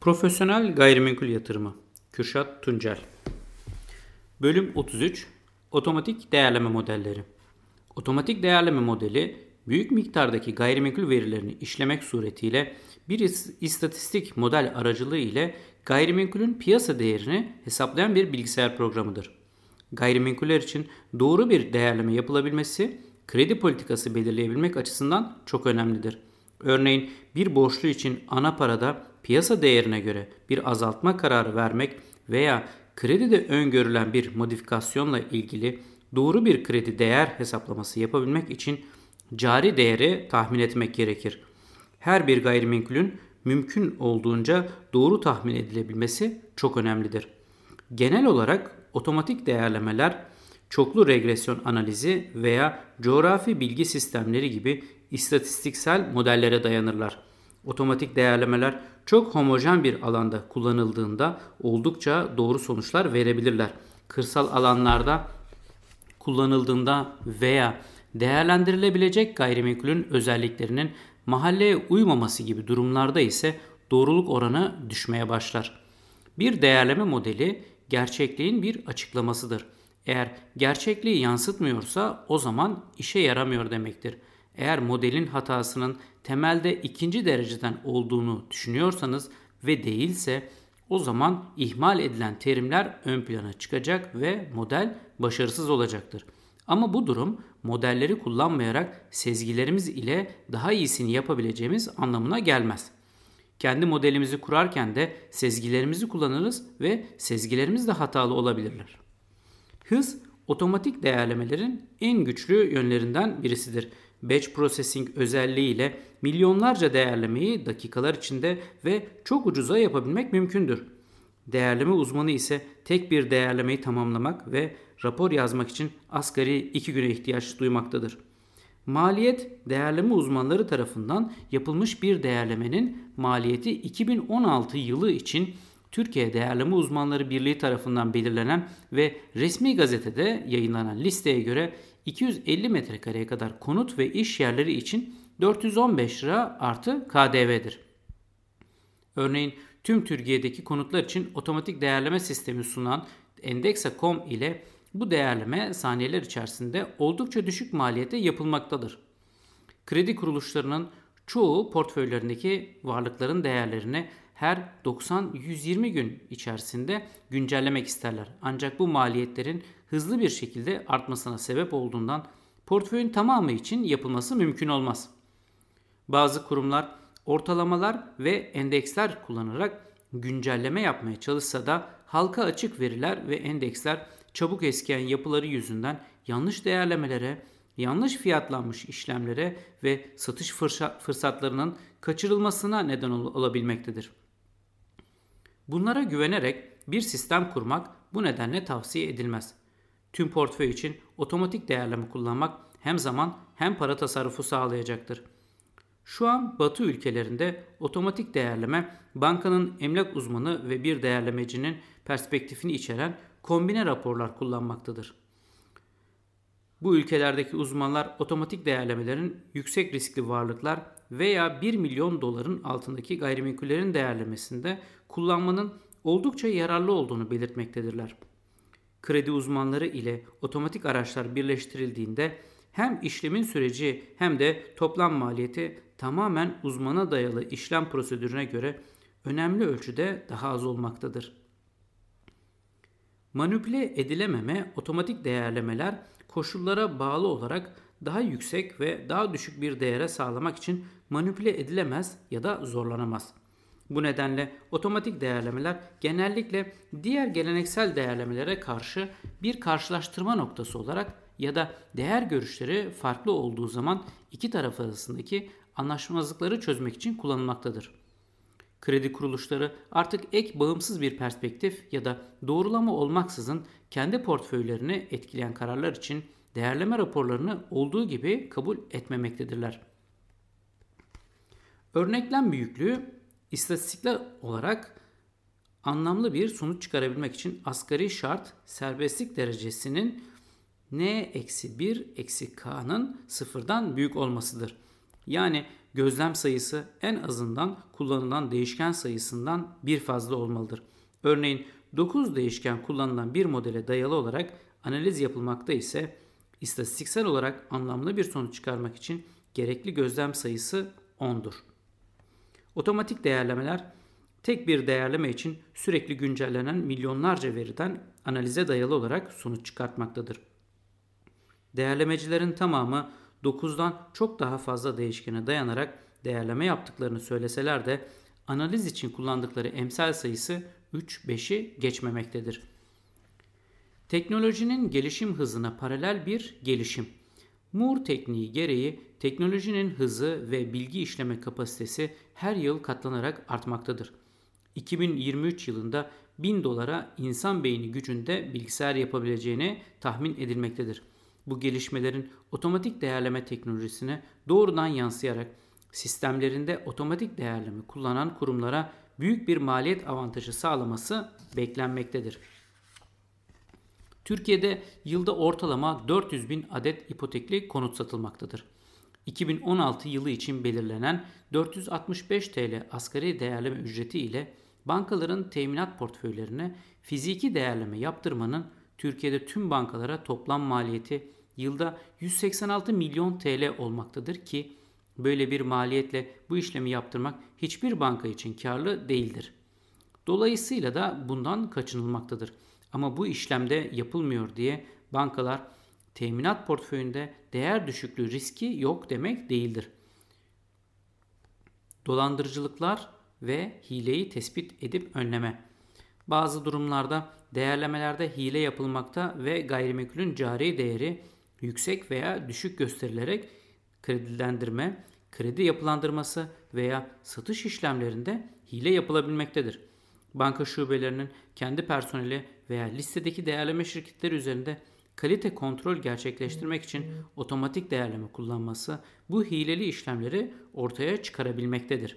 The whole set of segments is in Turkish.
Profesyonel Gayrimenkul Yatırımı Kürşat Tuncel Bölüm 33 Otomatik Değerleme Modelleri Otomatik değerleme modeli büyük miktardaki gayrimenkul verilerini işlemek suretiyle bir istatistik model aracılığı ile gayrimenkulün piyasa değerini hesaplayan bir bilgisayar programıdır. Gayrimenkuller için doğru bir değerleme yapılabilmesi kredi politikası belirleyebilmek açısından çok önemlidir. Örneğin bir borçlu için ana parada piyasa değerine göre bir azaltma kararı vermek veya kredide öngörülen bir modifikasyonla ilgili doğru bir kredi değer hesaplaması yapabilmek için cari değeri tahmin etmek gerekir. Her bir gayrimenkulün mümkün olduğunca doğru tahmin edilebilmesi çok önemlidir. Genel olarak otomatik değerlemeler çoklu regresyon analizi veya coğrafi bilgi sistemleri gibi istatistiksel modellere dayanırlar. Otomatik değerlemeler çok homojen bir alanda kullanıldığında oldukça doğru sonuçlar verebilirler. Kırsal alanlarda kullanıldığında veya değerlendirilebilecek gayrimenkulün özelliklerinin mahalleye uymaması gibi durumlarda ise doğruluk oranı düşmeye başlar. Bir değerleme modeli gerçekliğin bir açıklamasıdır. Eğer gerçekliği yansıtmıyorsa o zaman işe yaramıyor demektir. Eğer modelin hatasının temelde ikinci dereceden olduğunu düşünüyorsanız ve değilse o zaman ihmal edilen terimler ön plana çıkacak ve model başarısız olacaktır. Ama bu durum modelleri kullanmayarak sezgilerimiz ile daha iyisini yapabileceğimiz anlamına gelmez. Kendi modelimizi kurarken de sezgilerimizi kullanırız ve sezgilerimiz de hatalı olabilirler. Hız otomatik değerlemelerin en güçlü yönlerinden birisidir. Batch processing özelliğiyle milyonlarca değerlemeyi dakikalar içinde ve çok ucuza yapabilmek mümkündür. Değerleme uzmanı ise tek bir değerlemeyi tamamlamak ve rapor yazmak için asgari 2 güne ihtiyaç duymaktadır. Maliyet değerleme uzmanları tarafından yapılmış bir değerlemenin maliyeti 2016 yılı için Türkiye Değerleme Uzmanları Birliği tarafından belirlenen ve resmi gazetede yayınlanan listeye göre 250 metrekareye kadar konut ve iş yerleri için 415 lira artı KDV'dir. Örneğin tüm Türkiye'deki konutlar için otomatik değerleme sistemi sunan Endexa.com ile bu değerleme saniyeler içerisinde oldukça düşük maliyete yapılmaktadır. Kredi kuruluşlarının çoğu portföylerindeki varlıkların değerlerini her 90-120 gün içerisinde güncellemek isterler. Ancak bu maliyetlerin hızlı bir şekilde artmasına sebep olduğundan portföyün tamamı için yapılması mümkün olmaz. Bazı kurumlar ortalamalar ve endeksler kullanarak güncelleme yapmaya çalışsa da halka açık veriler ve endeksler çabuk eskiyen yapıları yüzünden yanlış değerlemelere, yanlış fiyatlanmış işlemlere ve satış fırsatlarının kaçırılmasına neden olabilmektedir. Bunlara güvenerek bir sistem kurmak bu nedenle tavsiye edilmez. Tüm portföy için otomatik değerleme kullanmak hem zaman hem para tasarrufu sağlayacaktır. Şu an Batı ülkelerinde otomatik değerleme bankanın emlak uzmanı ve bir değerlemecinin perspektifini içeren kombine raporlar kullanmaktadır. Bu ülkelerdeki uzmanlar otomatik değerlemelerin yüksek riskli varlıklar veya 1 milyon doların altındaki gayrimenkullerin değerlemesinde kullanmanın oldukça yararlı olduğunu belirtmektedirler. Kredi uzmanları ile otomatik araçlar birleştirildiğinde hem işlemin süreci hem de toplam maliyeti tamamen uzmana dayalı işlem prosedürüne göre önemli ölçüde daha az olmaktadır. Manipüle edilememe otomatik değerlemeler koşullara bağlı olarak daha yüksek ve daha düşük bir değere sağlamak için manipüle edilemez ya da zorlanamaz. Bu nedenle otomatik değerlemeler genellikle diğer geleneksel değerlemelere karşı bir karşılaştırma noktası olarak ya da değer görüşleri farklı olduğu zaman iki taraf arasındaki anlaşmazlıkları çözmek için kullanılmaktadır. Kredi kuruluşları artık ek bağımsız bir perspektif ya da doğrulama olmaksızın kendi portföylerini etkileyen kararlar için değerleme raporlarını olduğu gibi kabul etmemektedirler. Örneklem büyüklüğü istatistikler olarak anlamlı bir sonuç çıkarabilmek için asgari şart serbestlik derecesinin n eksi 1 eksi k'nın sıfırdan büyük olmasıdır. Yani gözlem sayısı en azından kullanılan değişken sayısından bir fazla olmalıdır. Örneğin 9 değişken kullanılan bir modele dayalı olarak analiz yapılmakta ise istatistiksel olarak anlamlı bir sonuç çıkarmak için gerekli gözlem sayısı 10'dur. Otomatik değerlemeler tek bir değerleme için sürekli güncellenen milyonlarca veriden analize dayalı olarak sonuç çıkartmaktadır. Değerlemecilerin tamamı 9'dan çok daha fazla değişkene dayanarak değerleme yaptıklarını söyleseler de analiz için kullandıkları emsal sayısı 3-5'i geçmemektedir. Teknolojinin gelişim hızına paralel bir gelişim. Moore tekniği gereği teknolojinin hızı ve bilgi işleme kapasitesi her yıl katlanarak artmaktadır. 2023 yılında 1000 dolara insan beyni gücünde bilgisayar yapabileceğini tahmin edilmektedir. Bu gelişmelerin otomatik değerleme teknolojisine doğrudan yansıyarak sistemlerinde otomatik değerleme kullanan kurumlara büyük bir maliyet avantajı sağlaması beklenmektedir. Türkiye'de yılda ortalama 400 bin adet ipotekli konut satılmaktadır. 2016 yılı için belirlenen 465 TL asgari değerleme ücreti ile bankaların teminat portföylerine fiziki değerleme yaptırmanın Türkiye'de tüm bankalara toplam maliyeti yılda 186 milyon TL olmaktadır ki böyle bir maliyetle bu işlemi yaptırmak hiçbir banka için karlı değildir. Dolayısıyla da bundan kaçınılmaktadır. Ama bu işlemde yapılmıyor diye bankalar teminat portföyünde değer düşüklüğü riski yok demek değildir. Dolandırıcılıklar ve hileyi tespit edip önleme. Bazı durumlarda değerlemelerde hile yapılmakta ve gayrimenkulün cari değeri yüksek veya düşük gösterilerek kredilendirme, kredi yapılandırması veya satış işlemlerinde hile yapılabilmektedir. Banka şubelerinin kendi personeli veya listedeki değerleme şirketleri üzerinde kalite kontrol gerçekleştirmek için otomatik değerleme kullanması bu hileli işlemleri ortaya çıkarabilmektedir.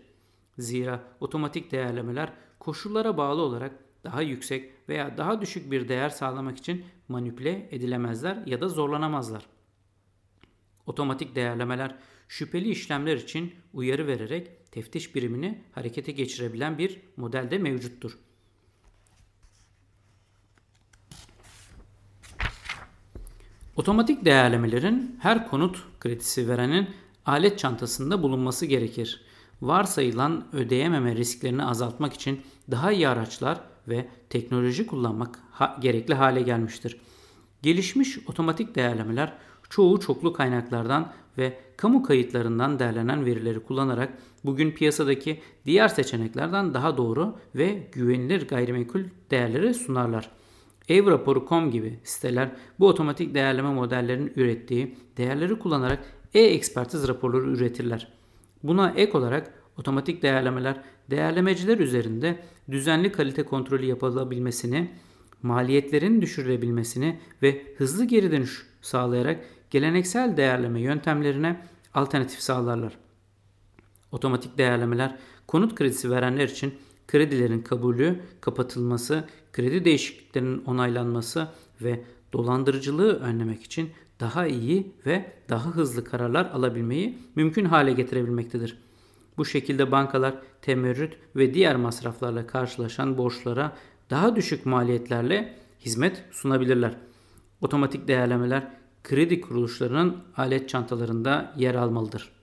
Zira otomatik değerlemeler koşullara bağlı olarak daha yüksek veya daha düşük bir değer sağlamak için manipüle edilemezler ya da zorlanamazlar. Otomatik değerlemeler şüpheli işlemler için uyarı vererek teftiş birimini harekete geçirebilen bir modelde mevcuttur. Otomatik değerlemelerin her konut kredisi verenin alet çantasında bulunması gerekir. Varsayılan ödeyememe risklerini azaltmak için daha iyi araçlar ve teknoloji kullanmak ha- gerekli hale gelmiştir. Gelişmiş otomatik değerlemeler çoğu çoklu kaynaklardan ve kamu kayıtlarından derlenen verileri kullanarak bugün piyasadaki diğer seçeneklerden daha doğru ve güvenilir gayrimenkul değerleri sunarlar. Evraporu.com gibi siteler bu otomatik değerleme modellerinin ürettiği değerleri kullanarak e-ekspertiz raporları üretirler. Buna ek olarak otomatik değerlemeler değerlemeciler üzerinde düzenli kalite kontrolü yapılabilmesini, maliyetlerin düşürülebilmesini ve hızlı geri dönüş sağlayarak geleneksel değerleme yöntemlerine alternatif sağlarlar. Otomatik değerlemeler konut kredisi verenler için kredilerin kabulü, kapatılması, kredi değişikliklerinin onaylanması ve dolandırıcılığı önlemek için daha iyi ve daha hızlı kararlar alabilmeyi mümkün hale getirebilmektedir. Bu şekilde bankalar temerrüt ve diğer masraflarla karşılaşan borçlara daha düşük maliyetlerle hizmet sunabilirler. Otomatik değerlemeler kredi kuruluşlarının alet çantalarında yer almalıdır.